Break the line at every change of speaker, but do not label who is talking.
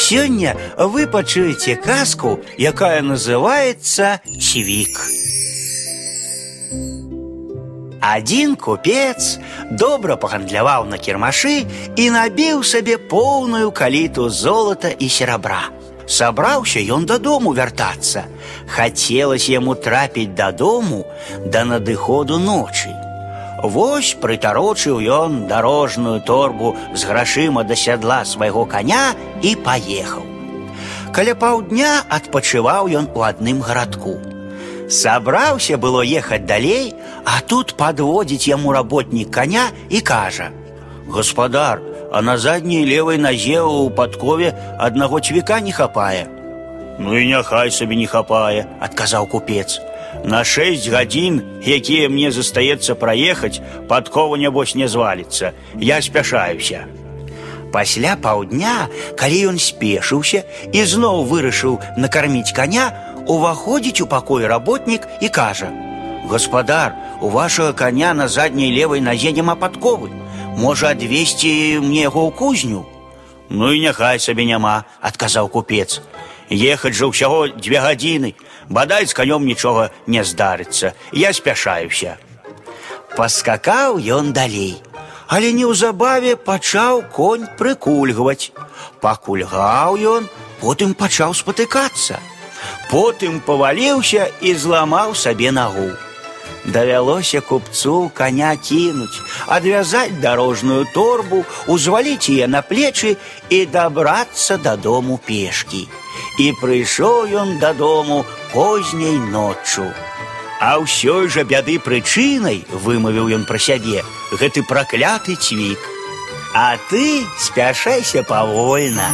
Сёння вы пачуеце казку, якая называется «Цвик». Один купец добра пагандляваў на кірмашы і набіў сабе поўную каліту золата і серабра. Сабраўся ён дадому вяртацца. Хацелася яму трапіць дадому да надыходу ночы. Вось прытарочыў ён дарожную торбу з грашыма да сядла свайго коня і паехаў. Каля паўдня адпачываў ён у адным гарадку. Сабраўся было ехаць далей, а тут подводзіць яму работнік коня і кажа: « Гаспадар, а на задняй левой назе у падкове аднаго цвіка не хапае. Ну і няхай сабе не хапае, адказаў купец. На шесть гадзін, якія мне застаецца праехаць, падкова нябось не зваліцца. Я спяшаюся. Пасля паўдня, калі ён спешыўся і зноў вырашыў накарміць коня, уваходзіць у пакой работнік і кажа: « Гаспадар, у вашага коня на задняй левой назе няма падковы. Можа адвесці мне яго ў кузню. Ну і няхай сабе няма, адказаў купец. Ехаць жа ўсяго дзве гадзіны, бадай з канём нічога не здарыцца. Я спяшаюся. Паскакаў ён далей, але неўзабаве пачаў конь прыкульгваць. Пакульгаў ён, потым пачаў спатыкацца. Потым паваліўся і зламаў сабе нагу. Давялося купцу коня кінуць, адвязаць дарожную торбу, узваліць яе на плечы і дабрацца дадому пешкі. І прыйшоў ён дадому позняй ноччу. А ўсёй жа бяды прычынай, вымавіў ён пра сябе, гэты пракляты цвік. А ты спяшайся павольна.